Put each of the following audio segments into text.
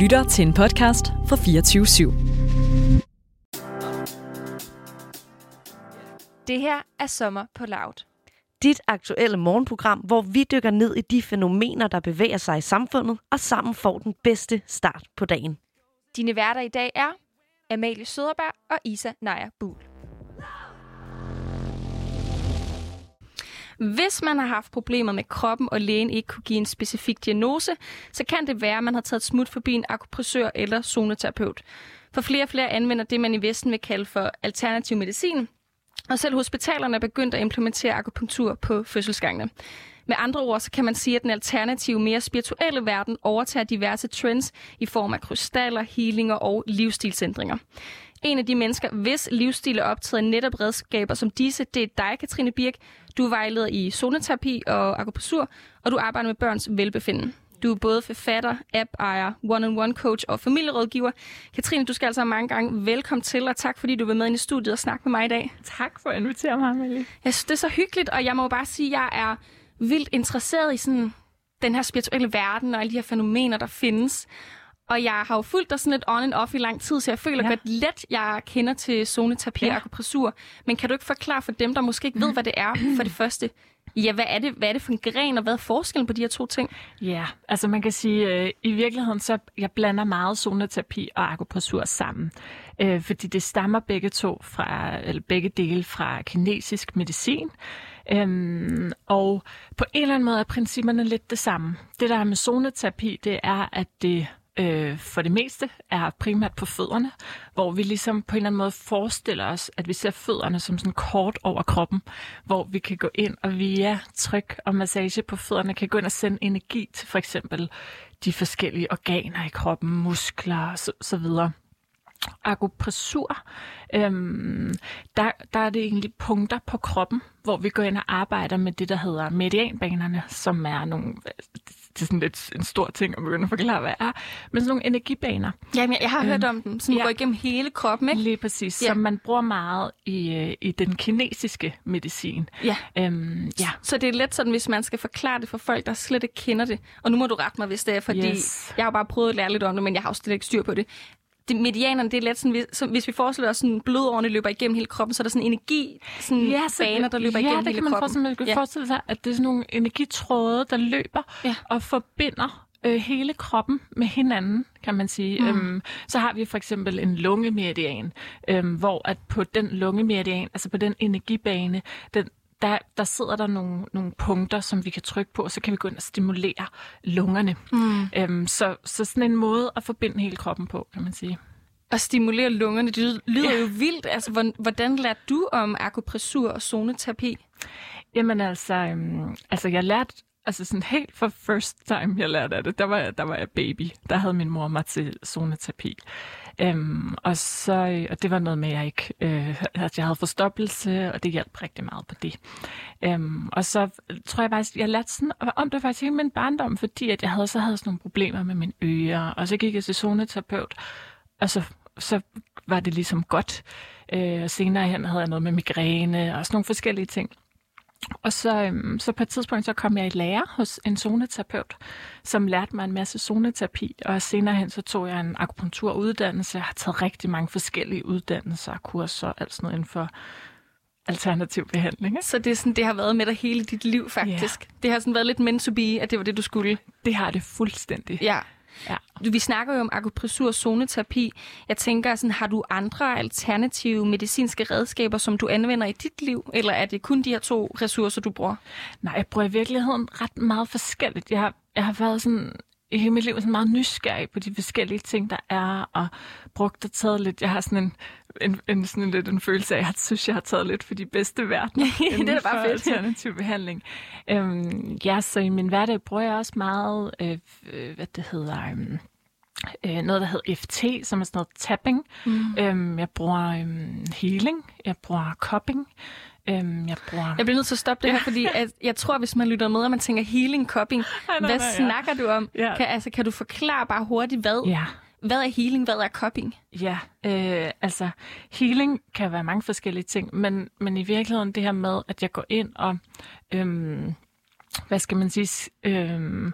lytter til en podcast fra 24 /7. Det her er Sommer på Loud. Dit aktuelle morgenprogram, hvor vi dykker ned i de fænomener, der bevæger sig i samfundet, og sammen får den bedste start på dagen. Dine værter i dag er Amalie Søderberg og Isa Naja Buhl. Hvis man har haft problemer med kroppen, og lægen ikke kunne give en specifik diagnose, så kan det være, at man har taget smut forbi en akupressør eller zoneterapeut. For flere og flere anvender det, man i Vesten vil kalde for alternativ medicin, og selv hospitalerne er begyndt at implementere akupunktur på fødselsgangene. Med andre ord, så kan man sige, at den alternative, mere spirituelle verden overtager diverse trends i form af krystaller, healinger og livsstilsændringer. En af de mennesker, hvis livsstil er optaget netop redskaber som disse, det er dig, Katrine Birk. Du er vejleder i zoneterapi og akupunktur, og du arbejder med børns velbefindende. Du er både forfatter, app-ejer, one-on-one coach og familierådgiver. Katrine, du skal altså mange gange velkommen til, og tak fordi du var med ind i studiet og snakke med mig i dag. Tak for at invitere mig, Amalie. Jeg synes, det er så hyggeligt, og jeg må bare sige, at jeg er vildt interesseret i sådan den her spirituelle verden og alle de her fænomener, der findes. Og jeg har jo fulgt dig sådan lidt on and off i lang tid, så jeg føler ja. godt let, jeg kender til zoneterapi ja. og akupressur. Men kan du ikke forklare for dem, der måske ikke ved, hvad det er for det første? Ja, hvad er det, hvad er det for en gren, og hvad er forskellen på de her to ting? Ja, altså man kan sige, øh, i virkeligheden, så jeg blander meget zoneterapi og akupressur sammen. Øh, fordi det stammer begge to fra, eller begge dele fra kinesisk medicin. Øhm, og på en eller anden måde er principperne lidt det samme. Det der er med zoneterapi, det er, at det øh, for det meste er primært på fødderne, hvor vi ligesom på en eller anden måde forestiller os, at vi ser fødderne som sådan kort over kroppen, hvor vi kan gå ind og via tryk og massage på fødderne kan gå ind og sende energi til for eksempel de forskellige organer i kroppen, muskler og så, så videre. Akupressur, øhm, der, der er det egentlig punkter på kroppen, hvor vi går ind og arbejder med det, der hedder medianbanerne, som er nogle, det er sådan lidt en stor ting at begynde at forklare, hvad er, men sådan nogle energibaner. Jamen, jeg, jeg har øhm, hørt om dem, som ja, går igennem hele kroppen, ikke? Lige præcis, ja. som man bruger meget i, øh, i den kinesiske medicin. Ja. Øhm, ja. Så det er let sådan, hvis man skal forklare det for folk, der slet ikke kender det. Og nu må du rette mig, hvis det er, fordi yes. jeg har bare prøvet at lære lidt om det, men jeg har også slet ikke styr på det det, medianerne, det er let sådan, hvis, så, hvis vi forestiller os sådan, blodårene løber igennem hele kroppen, så er der sådan energi, sådan ja, så, baner, der løber ja, igennem hele kroppen. Ja, det kan man ja. forestille sig, at det er sådan nogle energitråde, der løber ja. og forbinder øh, hele kroppen med hinanden, kan man sige. Mm. Øhm, så har vi for eksempel en lungemeridian, øhm, hvor at på den lungemeridian, altså på den energibane, den, der, der sidder der nogle, nogle punkter, som vi kan trykke på, og så kan vi gå ind og stimulere lungerne. Mm. Øhm, så, så sådan en måde at forbinde hele kroppen på, kan man sige. At stimulere lungerne, det lyder ja. jo vildt. Altså, hvordan lærte du om akupressur og zoneterapi? Jamen altså, øhm, altså jeg lærte altså sådan helt for first time, jeg lærte af det, der var, der var jeg baby. Der havde min mor mig til zoneterapi. Øhm, og, så, og det var noget med, at jeg ikke øh, at jeg havde forstoppelse, og det hjalp rigtig meget på det. Øhm, og så tror jeg faktisk, jeg lærte sådan om det faktisk hele min barndom, fordi at jeg havde, så havde sådan nogle problemer med mine ører, og så gik jeg til zoneterapeut, og så, så var det ligesom godt. Øh, og senere hen havde jeg noget med migræne og sådan nogle forskellige ting. Og så, øhm, så på et tidspunkt så kom jeg i lære hos en zoneterapeut, som lærte mig en masse zoneterapi, og senere hen så tog jeg en akupunkturuddannelse. Jeg har taget rigtig mange forskellige uddannelser og kurser og alt sådan noget inden for alternativ behandling. Ikke? Så det, er sådan, det har været med dig hele dit liv, faktisk? Yeah. Det har sådan været lidt meant to be, at det var det, du skulle? Det har det fuldstændig. Ja. Ja. Vi snakker jo om akupressur og zoneterapi. Jeg tænker, sådan, har du andre alternative medicinske redskaber, som du anvender i dit liv? Eller er det kun de her to ressourcer, du bruger? Nej, jeg bruger i virkeligheden ret meget forskelligt. Jeg har, jeg har været sådan i hele mit liv sådan meget nysgerrig på de forskellige ting, der er, og brugt og taget lidt. Jeg har sådan en, en, en, sådan lidt en følelse af, at jeg synes, jeg har taget lidt for de bedste verdener det er da bare fedt. alternativ behandling. Øhm, ja, så i min hverdag bruger jeg også meget, øh, øh hvad det hedder... Øh, øh, noget, der hedder FT, som er sådan noget tapping. Mm. Øhm, jeg bruger øhm, healing, jeg bruger cupping, øhm, jeg bruger... Jeg bliver nødt til at stoppe det her, fordi at jeg tror, hvis man lytter med, og man tænker healing, cupping, nej, nej, hvad nej, snakker ja. du om? Ja. Kan, altså, kan du forklare bare hurtigt, hvad, ja. hvad er healing, hvad er cupping? Ja, øh, altså healing kan være mange forskellige ting, men, men i virkeligheden det her med, at jeg går ind og... Øhm, hvad skal man sige... Øhm,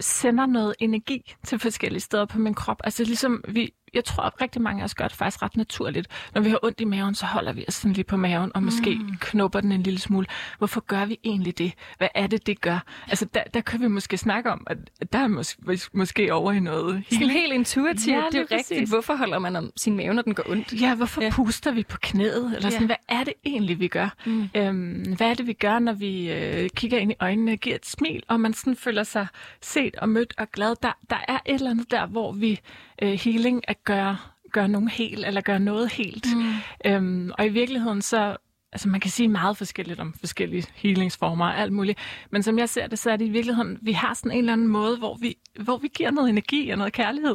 sender noget energi til forskellige steder på min krop. Altså ligesom vi, jeg tror, at rigtig mange af os gør det faktisk ret naturligt. Når vi har ondt i maven, så holder vi os sådan lige på maven, og måske mm. knupper den en lille smule. Hvorfor gør vi egentlig det? Hvad er det, det gør? Altså, der, der kan vi måske snakke om, at der er mås- måske over i noget Sådan helt intuitivt, Ja, det er rigtigt. præcis. Hvorfor holder man om sin mave, når den går ondt? Ja, hvorfor ja. Puster vi på knæet? Eller sådan, Ja. hvad er det egentlig, vi gør? Mm. Øhm, hvad er det, vi gør, når vi øh, kigger ind i øjnene og giver et smil, og man sådan føler sig set og mødt og glad? Der, der er et eller andet der, hvor vi øh, healing at gøre, gøre nogen helt, eller gøre noget helt. Mm. Øhm, og i virkeligheden så Altså man kan sige meget forskelligt om forskellige healingsformer og alt muligt. Men som jeg ser det, så er det i virkeligheden, vi har sådan en eller anden måde, hvor vi, hvor vi giver noget energi og noget kærlighed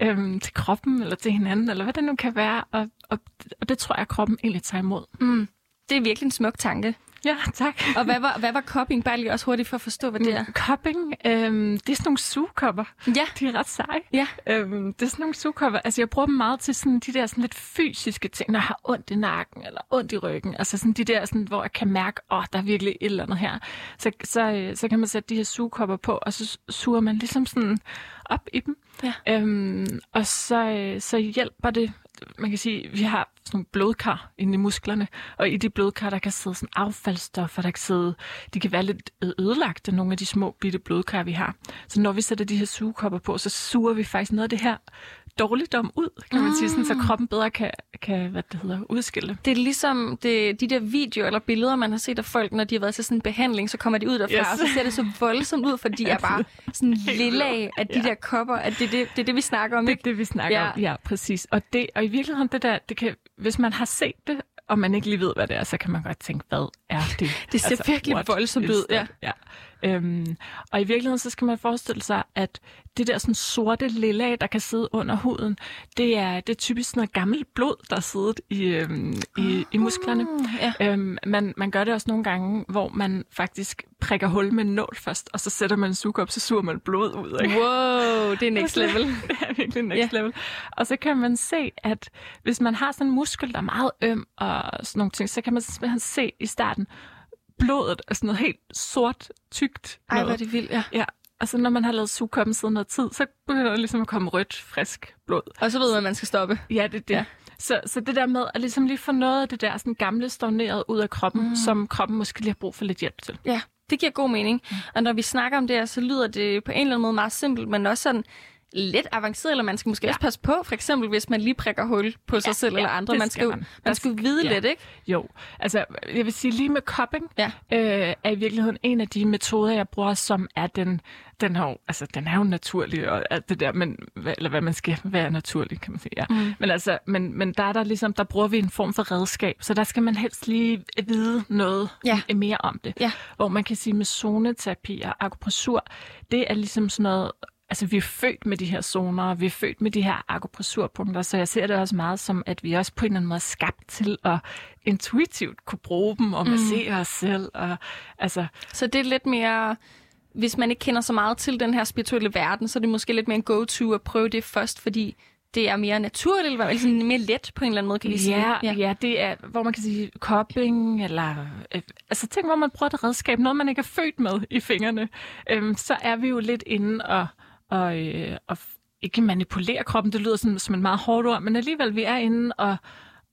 ja. øhm, til kroppen eller til hinanden, eller hvad det nu kan være. Og, og, og det tror jeg, at kroppen egentlig tager imod. Mm. Det er virkelig en smuk tanke. Ja, tak. Og hvad var, hvad var cupping? Bare lige også hurtigt for at forstå, hvad det er. Cupping, øhm, det er sådan nogle sugekopper. Ja. De er ret seje. Ja. Øhm, det er sådan nogle sugekopper. Altså, jeg bruger dem meget til sådan de der sådan lidt fysiske ting, når jeg har ondt i nakken eller ondt i ryggen. Altså sådan de der, sådan, hvor jeg kan mærke, åh, der er virkelig et eller andet her. Så, så, øh, så kan man sætte de her sugekopper på, og så suger man ligesom sådan op i dem. Ja. Øhm, og så, øh, så hjælper det, man kan sige, vi har sådan nogle blodkar inde i musklerne, og i de blodkar, der kan sidde sådan affaldsstoffer, der kan sidde, de kan være lidt ødelagte, nogle af de små bitte blodkar, vi har. Så når vi sætter de her sugekopper på, så suger vi faktisk noget af det her dårligdom ud, kan man sige, sådan, så kroppen bedre kan, kan hvad det hedder, udskille det. Er ligesom det, de der videoer eller billeder, man har set af folk, når de har været til sådan en behandling, så kommer de ud derfra, Yes. og så ser det så voldsomt ud, fordi de er bare sådan lille af, at de Ja. der kopper, at det, det, det er det, vi snakker om, Det er ikke? det, vi snakker Ja. om. Ja, præcis. Og, det, og i virkeligheden, det der, det kan, hvis man har set det, og man ikke lige ved, hvad det er, så kan man godt tænke, hvad er det? Det ser virkelig what voldsomt ud, that? ja. Øhm, og i virkeligheden, så skal man forestille sig, at det der sådan sorte lilla, der kan sidde under huden, det er, det er typisk sådan noget gammelt blod, der er siddet i, øhm, i, i musklerne. ja. Øhm, man, man gør det også nogle gange, hvor man faktisk prikker hul med en nål først, og så sætter man en suge op, så suger man blod ud. Ikke? Wow, det er next level. det er virkelig next Ja. level. Og så kan man se, at hvis man har sådan en muskel, der er meget øm og sådan nogle ting, så kan man simpelthen se i starten, blodet er sådan noget helt sort, tykt. Ej, hvor er det vildt, ja. Ja, og så når man har lavet sugkoppen siden noget tid, så begynder der ligesom at komme rødt, frisk blod. Og så ved man, at man skal stoppe. Ja, det er det. Ja. Så, så det der med at ligesom lige få noget af det der sådan gamle storneret ud af kroppen, mm. som kroppen måske lige har brug for lidt hjælp til. Ja, det giver god mening. Og når vi snakker om det her, så lyder det på en eller anden måde meget simpelt, men også sådan lidt avanceret, eller man skal måske ja. også passe på, for eksempel hvis man lige prikker hul på sig Ja, selv ja, eller andre. Man skal man. man, skal skal- vide ja. lidt, ikke? Jo, altså jeg vil sige lige med cupping, Ja. øh, er i virkeligheden en af de metoder, jeg bruger, som er den, den, har, jo- altså, den er jo naturlig, og alt det der, men, eller hvad man skal være naturlig, kan man sige. Ja. Mm. Men, altså, men, men der er der ligesom, der bruger vi en form for redskab, så der skal man helst lige vide noget Ja. mere om det. Ja. Hvor man kan sige med zoneterapi og akupressur, det er ligesom sådan noget, altså vi er født med de her zoner, vi er født med de her akupressurpunkter, så jeg ser det også meget som, at vi også på en eller anden måde er skabt til at intuitivt kunne bruge dem og massere mm. os selv. Og, altså, Så det er lidt mere, hvis man ikke kender så meget til den her spirituelle verden, så er det måske lidt mere en go-to at prøve det først, fordi det er mere naturligt, eller altså mere let på en eller anden måde, kan vi sige. ja, ja. ja, det er, hvor man kan sige kopping, eller øh, altså ting, hvor man bruger et redskab, noget man ikke er født med i fingrene, øhm, så er vi jo lidt inde og, og, øh, og ikke manipulere kroppen, det lyder sådan, som en meget hårdt ord, men alligevel, vi er inde og,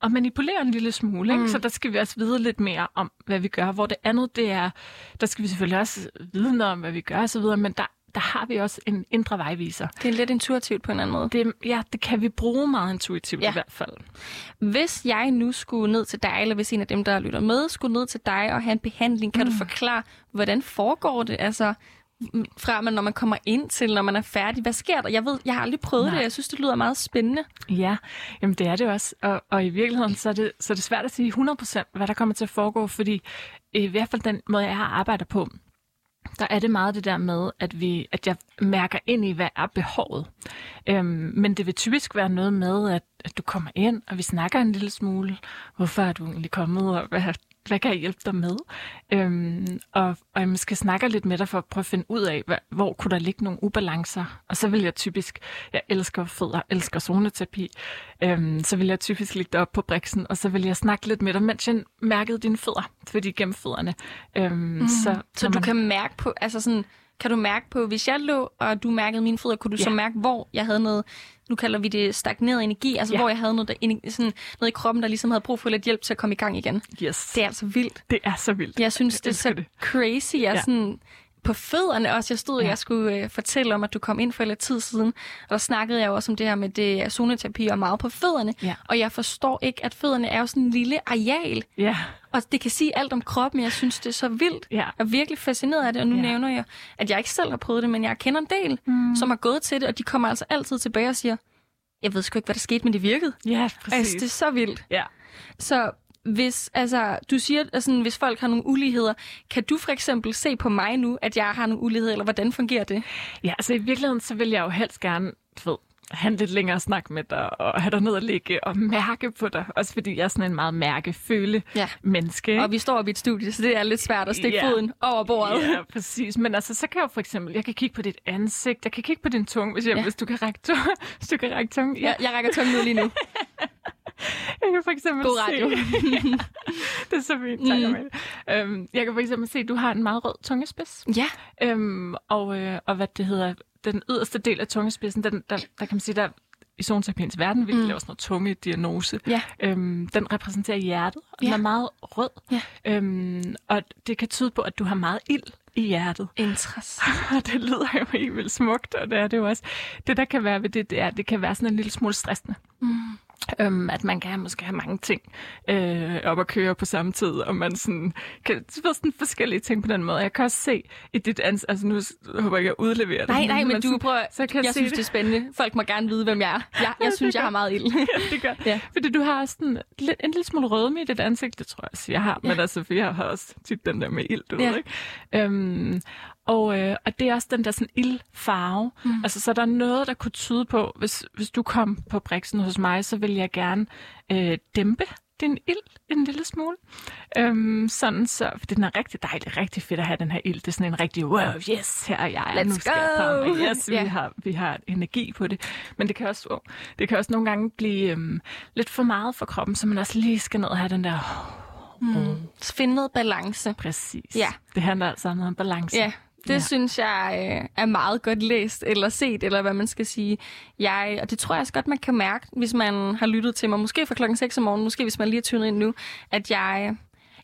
og manipulere en lille smule, ikke? Mm. så der skal vi også vide lidt mere om, hvad vi gør, hvor det andet, det er, der skal vi selvfølgelig også vide noget om, hvad vi gør videre, men der, der har vi også en indre vejviser. Det er lidt intuitivt på en eller anden måde. Det, ja, det kan vi bruge meget intuitivt Ja. i hvert fald. Hvis jeg nu skulle ned til dig, eller hvis en af dem, der lytter med, skulle ned til dig og have en behandling, kan mm. du forklare, hvordan foregår det? Altså, fra man, når man kommer ind til, når man er færdig. Hvad sker der? Jeg ved, jeg har aldrig prøvet Nej. det. Jeg synes, det lyder meget spændende. Ja, jamen det er det også. Og, og i virkeligheden, så er, det, så er det svært at sige 100% hvad der kommer til at foregå, fordi i hvert fald den måde, jeg arbejder på, der er det meget det der med, at, vi, at jeg mærker ind i, hvad er behovet. Øhm, men det vil typisk være noget med, at, at du kommer ind, og vi snakker en lille smule. Hvorfor er du egentlig kommet, og hvad, hvad kan jeg hjælpe dig med? Øhm, og, og jeg måske snakker lidt med dig for at prøve at finde ud af, hvad, hvor kunne der ligge nogle ubalancer. Og så vil jeg typisk, jeg elsker fødder, elsker zoneterapi, øhm, så vil jeg typisk ligge dig op på briksen, og så vil jeg snakke lidt med dig, mens jeg mærkede dine fødder, fordi gennem fødderne. Øhm, mm, så, Så når du man- kan mærke på, altså sådan, Kan du mærke på, hvis jeg lå, og du mærkede mine fødder, kunne du Ja. så mærke, hvor jeg havde noget, nu kalder vi det stagneret energi, altså Ja. hvor jeg havde noget, der, sådan, noget i kroppen, der ligesom havde brug for lidt hjælp til at komme i gang igen. Yes. Det er altså vildt. det er så vildt. Jeg synes, det er så det. crazy. Jeg. Ja. sådan, på fødderne også. Jeg stod, ja. Jeg skulle øh, fortælle om, at du kom ind for lidt tid siden. Og der snakkede jeg jo også om det her med det er zoneterapi og meget på fødderne. Ja. Og jeg forstår ikke, at fødderne er jo sådan en lille areal. Ja, Og det kan sige alt om kroppen, jeg synes, det er så vildt. ja. Jeg er virkelig fascineret af det, og nu ja. Nævner jeg, at jeg ikke selv har prøvet det, men jeg kender en del, mm. som har gået til det, og de kommer altså altid tilbage og siger, jeg ved sgu ikke, hvad der skete, men det virkede. Ja, Altså, præcis. det er så vildt. Ja. Så hvis, altså, du siger, altså, hvis folk har nogle uligheder, kan du for eksempel se på mig nu, at jeg har nogle uligheder, eller hvordan fungerer det? Ja, altså i virkeligheden, så vil jeg jo helst gerne, du ved, have en lidt længere snak med dig, og have dig ned og ligge og mærke på dig. Også fordi jeg er sådan en meget mærkeføle Ja. menneske. ikke? Og vi står oppe i et studie, så det er lidt svært at stikke Ja. foden over bordet. Ja, præcis. Men altså, så kan jeg for eksempel, jeg kan kigge på dit ansigt, jeg kan kigge på din tunge, hvis, jeg, Ja. hvis du kan række tunge. Hvis du kan række tunge. Ja, Jeg, jeg rækker tungen ud lige nu. jeg kan for eksempel God radio. se... det er så fint, tak Mm. mm. øhm, Jeg kan for eksempel se, at du har en meget rød tungespids. Ja, Øhm, og, øh, og hvad det hedder, den yderste del af tungespidsen, den, der, der kan man sige, der i zoneterapiens verden, vi Mm. laver sådan noget tungediagnose, ja, øhm, den repræsenterer hjertet, og den Ja. er meget rød. Ja. Øhm, og det kan tyde på, at du har meget ild i hjertet. interessant. Det lyder jo helt vildt smukt, og det er det jo også. Det, der kan være ved det, det er, det kan være sådan en lille smule stressende. Mm. Øhm, at man kan måske have mange ting øh, op at køre på samme tid, og man sådan, kan ved, sådan forskellige ting på den måde. Jeg kan også se i dit ans... Altså nu håber jeg jeg udleverer det. Nej, nej, men du sådan- prøver... så kan jeg, Jeg synes, det. det er spændende. Folk må gerne vide, hvem jeg er. Jeg, jeg synes, jeg har meget ild. ja, det gør. Ja. Ja. Fordi du har sådan lidt, en lille smule rødme i dit ansigt, det tror jeg også, jeg har. Ja. Men altså, for jeg har også tit den der med ild, du Ja. ja. ved, ikke? Øhm, og, øh, og det er også den der sådan ildfarve. Mm. Altså, så der er noget, der kunne tyde på, hvis, hvis du kom på Brixen hos mig, så vil jeg gerne øh, dæmpe din ild en lille smule. Øhm, sådan så, for den er rigtig dejlig, rigtig fedt at have den her ild. Det er sådan en rigtig, wow, yes, her er jeg, Let's nu skal jeg go! yes, Ja. vi, har, vi har energi på det. Men det kan også, wow, det kan også nogle gange blive øhm, lidt for meget for kroppen, så man også lige skal ned og have den der, Mm. Finde noget balance. præcis. Ja. Det handler altså om noget balance. Ja, det ja. Synes jeg øh, er meget godt læst, eller set, eller hvad man skal sige. Jeg, og det tror jeg også godt, man kan mærke, hvis man har lyttet til mig, måske fra klokken 6 om morgenen, måske hvis man lige er tunet ind nu, at jeg...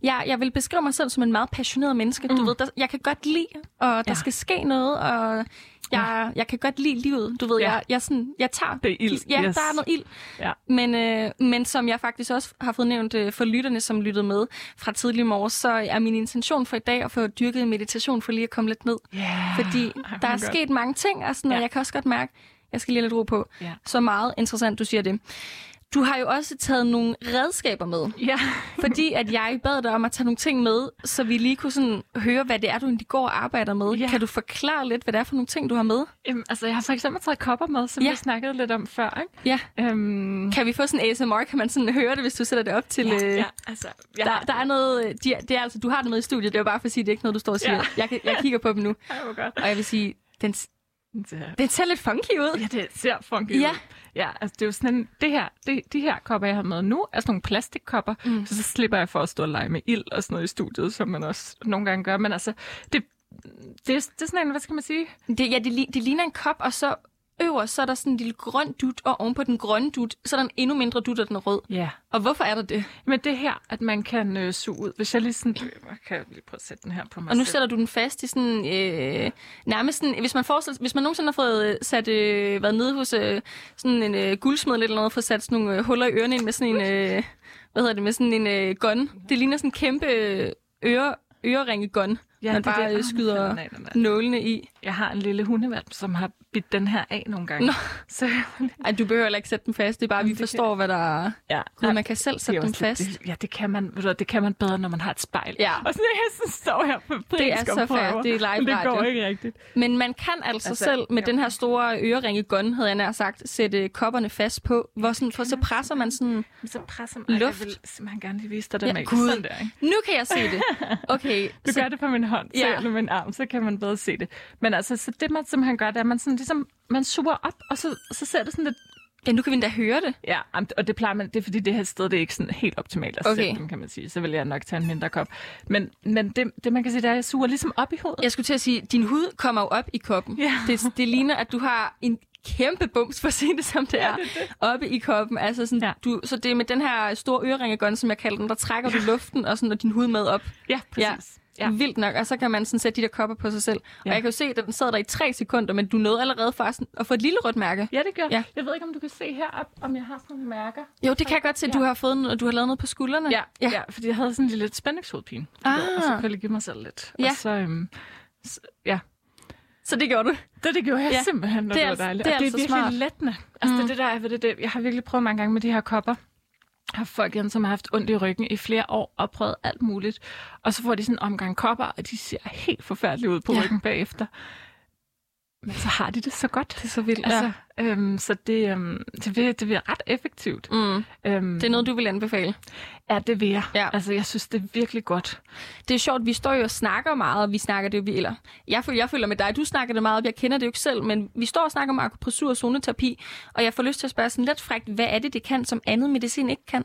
Jeg, jeg vil beskrive mig selv som en meget passioneret menneske. Mm. Du ved, der, jeg kan godt lide, og der Ja. skal ske noget, og jeg, jeg kan godt lide livet. Du ved, Ja. jeg, jeg, sådan, jeg tager... Det er ild, Ja, yes. der er noget ild. Ja. Men, øh, men som jeg faktisk også har fået nævnt øh, for lytterne, som lyttede med fra tidlig morgen, så er min intention for i dag at få dyrket meditation for lige at komme lidt ned. Yeah. Fordi Ej, der er godt. sket mange ting, og, sådan, og Ja. jeg kan også godt mærke, jeg skal lige lidt ro på. Ja. Så meget interessant, du siger det. Du har jo også taget nogle redskaber med, Ja. fordi at jeg bad dig om at tage nogle ting med, så vi lige kunne sådan høre, hvad det er, du egentlig går og arbejder med. Ja. Kan du forklare lidt, hvad det er for nogle ting, du har med? Jamen, altså, jeg har for eksempel taget kopper med, som Ja. ja. vi snakkede lidt om før, ikke? Ja. Øhm, Kan vi få sådan ASMR? Kan man sådan høre det, hvis du sætter det op til... ja, øh, ja, altså, jeg Der, der er noget, øh, de, det er altså, du har det med i studiet, det er jo bare for at sige, det er ikke noget, du står og siger. Ja. Jeg, jeg kigger på dem nu, hvor godt. og jeg vil sige, den, Det, den ser lidt funky ud. ja, det ser funky Ja. ud. Ja, altså det er jo sådan en, det her, det, de her kopper, jeg har med nu, er sådan nogle plastikkopper, Mm. så, så slipper jeg for at stå og lege med ild og sådan noget i studiet, som man også nogle gange gør, men altså, det, det, er, det er sådan en, hvad skal man sige? Det, ja, det, det ligner en kop, og så øverst, så er der sådan en lille grøn dut, og ovenpå den grønne dut, så er der en endnu mindre dut, og den er rød. Ja. Og hvorfor er der det? Men det her, at man kan øh, suge ud, hvis jeg lige sådan, jeg kan lige prøve at sætte den her på mig Og nu selv. sætter du den fast i sådan, øh, nærmest sådan, hvis man forestiller, hvis man nogensinde har fået øh, sat, øh, været nede hos øh, sådan en øh, guldsmed eller noget, fået sat sådan nogle øh, huller i ørerne ind med sådan en, øh, hvad hedder det, med sådan en øh, gun. Det ligner sådan en kæmpe øh, øre, øreringe gun, ja, man det bare det. Ah, skyder er- er- nålene i. Jeg har en lille hundevalp, som har bidt den her af nogle gange. Nå. Så Ej, du behøver ikke sætte den fast, det er bare, vi Jamen, det forstår, hvad der er. ja. Gud, man kan selv Det sætte den fast. Det, ja, det kan, man, du, det kan man bedre, når man har et spejl. Ja. Og sådan, jeg står her på Det er så prøver. Det er live det går ikke rigtigt. Men man kan altså, Altså, selv med jo. den her store øreringe gun, havde jeg nær sagt, sætte kopperne fast på, hvor sådan, for så presser man sådan... Så presser man. Luft. Jeg vil simpelthen gerne lige vise dig den Ja, med. Sådan der, ikke? Nu kan jeg se det. Okay, Du så, gør det på min hånd, Ja. ja. med min arm, så kan man bedre se det. Men altså, så det man simpelthen gør, det er, at man sådan ligesom, man suger op, og så, så ser det sådan lidt Ja, nu kan vi endda høre det. Ja, og det plejer man, det er fordi det her sted, det er ikke sådan helt optimalt at Okay. sætte dem, kan man sige. Så vil jeg nok tage en mindre kop. Men, men det, det, man kan sige, det er, at jeg suger ligesom op i hovedet. Jeg skulle til at sige, din hud kommer jo op i koppen. Ja. Det, det ligner, at du har en kæmpe bums, for at sige det som det er, oppe i koppen. Altså sådan, Ja. du, så det er med den her store øreringegånd, som jeg kalder den, der trækker du luften og, sådan, og din hud med op. Ja, præcis. Ja. Ja. Vildt nok, og så kan man sådan sætte de der kopper på sig selv. Og Ja. jeg kan jo se, at den sad der i tre sekunder, men du nåede allerede faktisk at få et lille rødt mærke. Ja, det gør Ja. ja. Jeg ved ikke, om du kan se herop, om jeg har sådan nogle mærker. Jo, det kan jeg godt se, at du har fået noget, du har lavet noget på skuldrene. Ja, ja. ja. ja fordi jeg havde sådan en lille spændingshovedpine. Ah. Og så kunne jeg lige give mig selv lidt. Ja. Og så, øhm, s- ja. Så det gjorde du. Det, det gjorde jeg Ja. ja. simpelthen, når Det det, er var altså- dejligt. det er og det er altså virkelig smart. lettende. Altså, Mm. det, det der er ved det, det. Jeg har virkelig prøvet mange gange med de her kopper. Har folk igen, som har haft ondt i ryggen i flere år og prøvet alt muligt. Og så får de sådan en omgang kopper, og de ser helt forfærdelige ud på ja. ryggen bagefter. Men så har de det så godt. Det er så vildt. Altså, øhm, så det, øhm, det, vil, det vil ret effektivt. Mm. Øhm, Det er noget, du vil anbefale. Ja, det vil jeg. Ja. Altså, jeg synes, det er virkelig godt. Det er sjovt, vi står jo og snakker meget, og vi snakker det jo, vi, eller jeg føler, jeg føler med dig, du snakker det meget, op, jeg kender det jo ikke selv, men vi står og snakker om akupressur og zoneterapi, og jeg får lyst til at spørge sådan lidt frækt, hvad er det, det kan, som andet medicin ikke kan?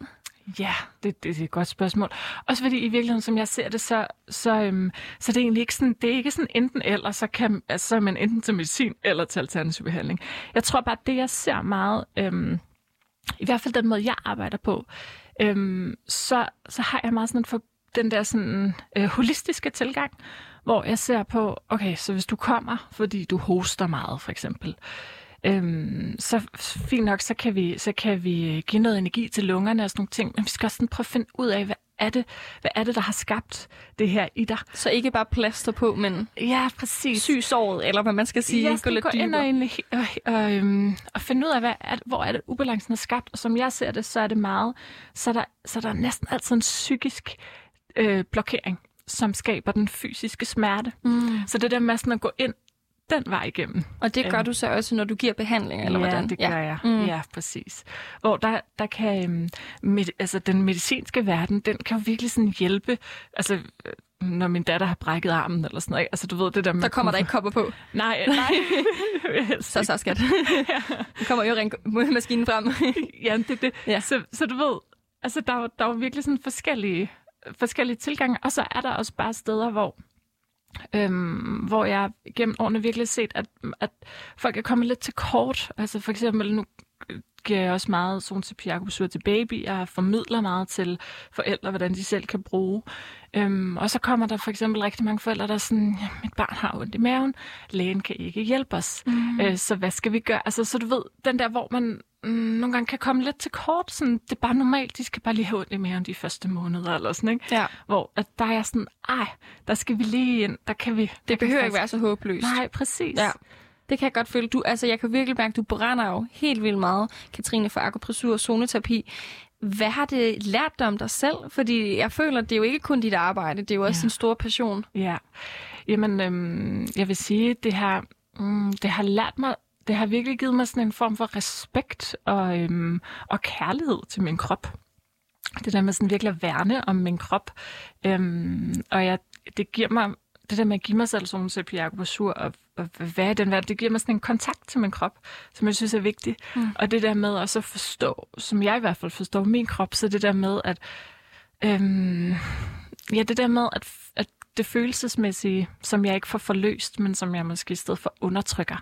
Ja, det, det, det er et godt spørgsmål. Også fordi i virkeligheden, som jeg ser det, så, så, øhm, så det er egentlig ikke sådan, det er ikke sådan enten eller, så, kan, altså, så er man enten til medicin eller til alternativ behandling. Jeg tror bare, det jeg ser meget, øhm, i hvert fald den måde, jeg arbejder på, øhm, så, så har jeg meget sådan for, den der sådan øh, holistiske tilgang, hvor jeg ser på, okay, så hvis du kommer, fordi du hoster meget, for eksempel, Øhm, så fint nok, så kan, vi, så kan vi give noget energi til lungerne og sådan nogle ting, men vi skal også sådan prøve at finde ud af, hvad er det, hvad er det der har skabt det her i dig? Så ikke bare plaster på, men Ja, præcis. syg såret, eller hvad man skal sige, Ja, gå lidt gå ind og, dybere. egentlig, og, og, øhm, og finde ud af, hvad er, hvor er det ubalancen er skabt. Og som jeg ser det, så er det meget, så er der, så er der næsten altid en psykisk øh, blokering, som skaber den fysiske smerte. Mm. Så det der med sådan at gå ind den vej igennem. Og det gør Øhm. du så også, når du giver behandling, eller ja, hvordan? det gør jeg. Mm. Ja, præcis. Hvor der, der kan, øhm, med, altså den medicinske verden, den kan jo virkelig sådan hjælpe, altså øh, når min datter har brækket armen eller sådan noget. Altså du ved det der med... Der kommer der ikke kopper på. Nej, nej. Så så skat. Nu kommer øring-maskinen frem. ja, det, det. Ja. Ja. Så, så du ved, altså der, er jo- der er jo virkelig sådan forskellige, forskellige tilgange, og så er der også bare steder, hvor, øhm, hvor jeg gennem årene virkelig set, at, at folk er kommet lidt til kort. Altså for eksempel nu giver jeg også meget zoneterapi akupunktur til baby. Jeg formidler meget til forældre, hvordan de selv kan bruge. Øhm, og så kommer der for eksempel rigtig mange forældre, der er sådan, mit barn har ondt i maven, lægen kan ikke hjælpe os, mm. øh, så hvad skal vi gøre? Altså, så du ved, den der, hvor man mm, nogle gange kan komme lidt til kort, sådan, det er bare normalt, de skal bare lige have ondt i maven de første måneder, eller sådan, ikke? Ja. Hvor at der er sådan, ej, der skal vi lige ind, der kan vi... Det behøver ikke være så håbløst. Nej, præcis. Ja. Det kan jeg godt føle. Du, altså, jeg kan virkelig mærke, at du brænder jo helt vildt meget, Katrine, for akupressur og zoneterapi. Hvad har det lært dig om dig selv? Fordi jeg føler, at det er jo ikke kun dit arbejde, det er jo også Ja. en stor passion. Ja, jamen øhm, jeg vil sige, det har, mm, det har lært mig, det har virkelig givet mig sådan en form for respekt og, øhm, og kærlighed til min krop. Det der med sådan virkelig at værne om min krop. Øhm, og jeg, det giver mig, det der med at give mig selv sådan en akupunktur og, og være i den verden, det giver mig sådan en kontakt til min krop, som jeg synes er vigtig. Mm. Og det der med også at forstå, som jeg i hvert fald forstår min krop, så det der med at Øhm, ja, det der med, at, at det følelsesmæssige, som jeg ikke får forløst, men som jeg måske i stedet for undertrykker,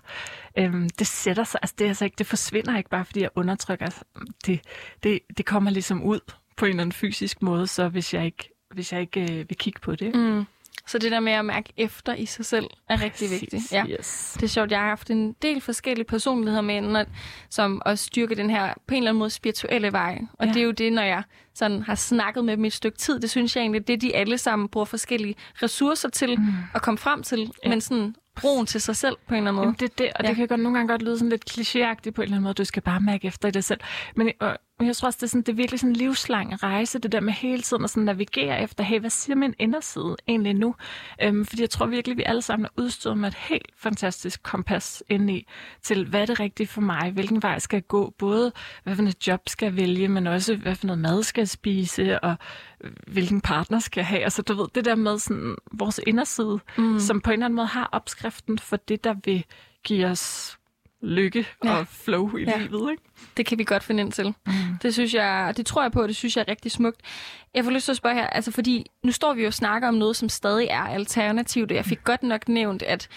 øhm, det sætter sig, altså det, altså ikke, det forsvinder ikke bare, fordi jeg undertrykker. Altså, det, det, det kommer ligesom ud på en eller anden fysisk måde, så hvis jeg ikke, hvis jeg ikke øh, vil kigge på det. Mm. Så det der med at mærke efter i sig selv er rigtig vigtigt. Ja. Yes. Det er sjovt, jeg har haft en del forskellige personligheder med inden, som også styrker den her på en eller anden måde spirituelle vej. Og ja. Det er jo det, når jeg sådan har snakket med dem i et stykke tid, det synes jeg egentlig, det er de alle sammen bruger forskellige ressourcer til mm. at komme frem til, ja. men sådan broen til sig selv på en eller anden måde. Jamen, det er det, og Ja. det kan godt nogle gange godt lyde sådan lidt klichéagtigt på en eller anden måde. Du skal bare mærke efter i det selv. Men og, men jeg tror også, det er, sådan, det er virkelig sådan en livslang rejse, det der med hele tiden at sådan navigere efter, hey, hvad siger min inderside egentlig nu? Øhm, fordi jeg tror virkelig, vi alle sammen er udstyret med et helt fantastisk kompas indeni til, hvad er det rigtige for mig? Hvilken vej skal jeg gå? Både, hvad for et job skal jeg vælge, men også, hvad for noget mad skal jeg spise, og øh, hvilken partner skal jeg have? Altså, du ved, det der med sådan, vores inderside, mm. som på en eller anden måde har opskriften for det, der vil give os lykke Ja. og flow i Ja. livet. Ikke? Det kan vi godt finde ind til. Mm. Det synes jeg, det tror jeg på, det synes jeg er rigtig smukt. Jeg får lyst til at spørge her, altså fordi nu står vi jo og snakker om noget, som stadig er alternativt, og jeg fik godt nok nævnt, at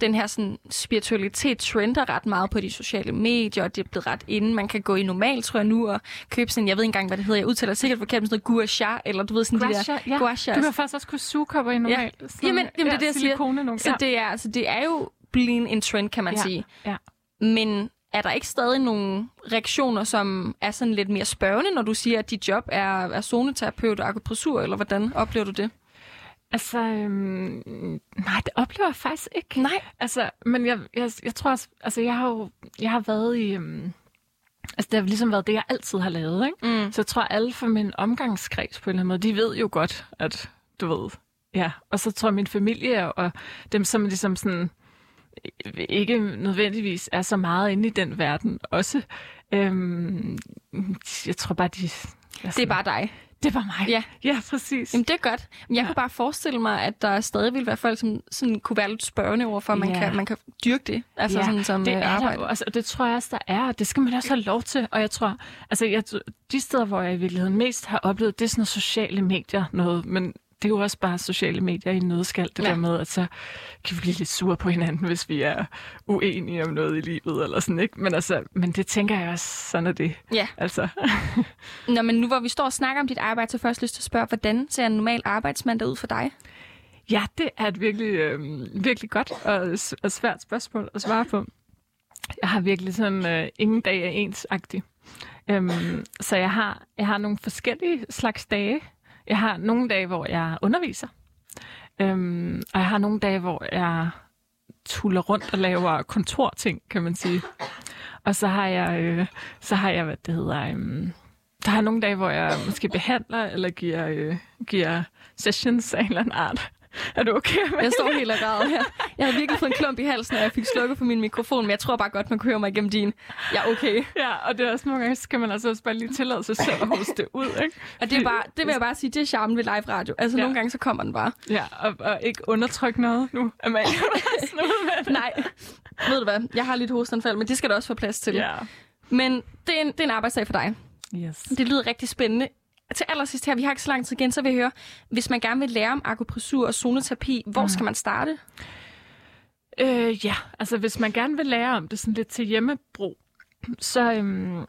den her sådan, spiritualitet trender ret meget på de sociale medier, og det er blevet ret inde. Man kan gå i normal, tror jeg nu, og købe sådan, jeg ved ikke engang, hvad det hedder, jeg udtaler sikkert forkert, men sådan noget gua sha, eller du ved sådan de der ja. gua Du kan faktisk også kunne sugekopper i normalt. Ja. Jamen, jamen, det er det, jeg siger. Så det er, altså, det er jo blevet en trend, kan man Ja, sige. ja. Men er der ikke stadig nogle reaktioner, som er sådan lidt mere spørgende, når du siger, at dit job er, er zoneterapeut og akupressur, eller hvordan oplever du det? Altså, øhm, nej, det oplever jeg faktisk ikke. Nej. Altså, men jeg, jeg, jeg tror også, altså jeg har jo, jeg har været i, øhm, altså det har ligesom været det, jeg altid har lavet, ikke? Mm. Så jeg tror, alle fra min omgangskreds på en eller anden måde, de ved jo godt, at du ved, ja. Og så tror jeg, min familie og dem, som ligesom sådan, ikke nødvendigvis er så meget inde i den verden også, øhm, jeg tror bare, de... Det er bare dig. Det bare mig. Ja. ja præcis. Jamen, det er godt. Men jeg Ja. kunne bare forestille mig, at der stadig vil være folk, som sådan kunne være lidt spørgende over for, at man, Ja. kan, man kan dyrke det. Altså Ja, sådan som det øh, er der arbejde. jo, altså, det tror jeg også, der er, og det skal man også have lov til. Og jeg tror, altså jeg, de steder, hvor jeg i virkeligheden mest har oplevet, det er sådan noget sociale medier noget, men det er jo også bare sociale medier i en nødskal, det Ja. der med, at så kan vi blive lidt sure på hinanden, hvis vi er uenige om noget i livet, eller sådan, ikke? Men, altså, men det tænker jeg også, sådan er det. Ja. Altså, Nå, men nu hvor vi står og snakker om dit arbejde, så først lyst til at spørge, hvordan ser en normal arbejdsmandag ud for dig? ja, det er et virkelig, øh, virkelig godt og, og svært spørgsmål at svare på. Jeg har virkelig sådan, øh, ingen dag er ensagtig. Øhm, så jeg har, jeg har nogle forskellige slags dage. Jeg har nogle dage, hvor jeg underviser. Øhm, og jeg har nogle dage, hvor jeg tuller rundt og laver kontorting, kan man sige. Og så har jeg, øh, så har jeg hvad det hedder, øh, der har nogle dage, hvor jeg måske behandler eller giver, øh, giver sessions af en eller anden art. Er du okay med Jeg står helt og græder her. Jeg har virkelig fået en klump i halsen, og jeg fik slukket for min mikrofon, men jeg tror bare godt, man kunne høre mig igennem din. Ja, okay. Ja, og det er også nogle gange, så skal man altså også bare lige tillade sig selv at hoste det ud, ikke? Og det, er bare, det vil jeg bare sige, det er charmen ved live radio. Altså, ja. Nogle gange så kommer den bare. Ja, og, og ikke undertrykke noget nu. Amalie. Nej, ved du hvad? Jeg har lidt hostanfald, men det skal der også få plads til. Ja. Men det er, en, det er en arbejdsdag for dig. Yes. Det lyder rigtig spændende. Til allersidst her, vi har ikke så lang tid igen, så vil jeg høre, hvis man gerne vil lære om akupressur og zoneterapi, hvor mm. skal man starte? Øh, ja, altså hvis man gerne vil lære om det sådan lidt til hjemmebrug, så... Øhm,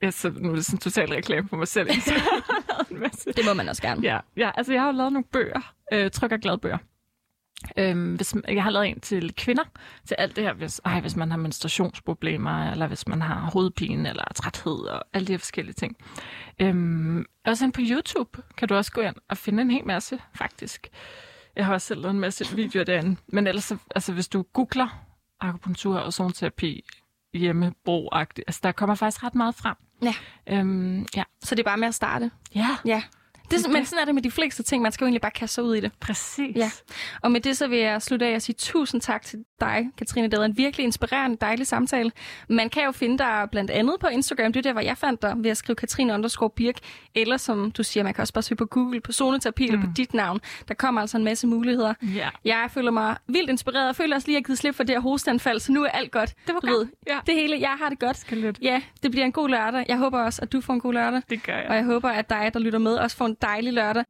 altså, nu er det sådan total reklame for mig selv. Jeg har lavet en masse Det må man også gerne. Ja, ja, altså jeg har jo lavet nogle bøger, øh, tryk og glad bøger. Øhm, hvis, jeg har lavet en til kvinder, til alt det her, hvis, ej, hvis man har menstruationsproblemer, eller hvis man har hovedpine, eller træthed, og alle de her forskellige ting. Øhm, også ind på YouTube kan du også gå ind og finde en hel masse, faktisk. Jeg har også selv lavet en masse videoer derinde. Men ellers, så- altså, hvis du googler akupunktur og zoneterapi hjemmebrug altså der kommer faktisk ret meget frem. Ja. Øhm, ja. Så det er bare med at starte. Ja, Ja. Det, men sådan er det med de fleste ting. Man skal jo egentlig bare kaste sig ud i det. præcis. Ja. Og med det så vil jeg slutte af og sige tusind tak til dig, Katrine. Det været en virkelig inspirerende, dejlig samtale. Man kan jo finde dig blandt andet på Instagram. Det er der, hvor jeg fandt dig ved at skrive Katrine underscore Birk. Eller som du siger, man kan også bare søge på Google på zoneterapi mm. eller på dit navn. Der kommer altså en masse muligheder. Ja. Jeg føler mig vildt inspireret. Jeg føler også lige, at jeg har givet slip for det her hosteanfald, så nu er alt godt. Det var Du godt. ved, Ja. Det hele, jeg har det godt. Skal lidt. Ja, det bliver en god lørdag. Jeg håber også, at du får en god lørdag. Det gør jeg. Og jeg håber, at dig, der lytter med, også får en dejlig lørdag.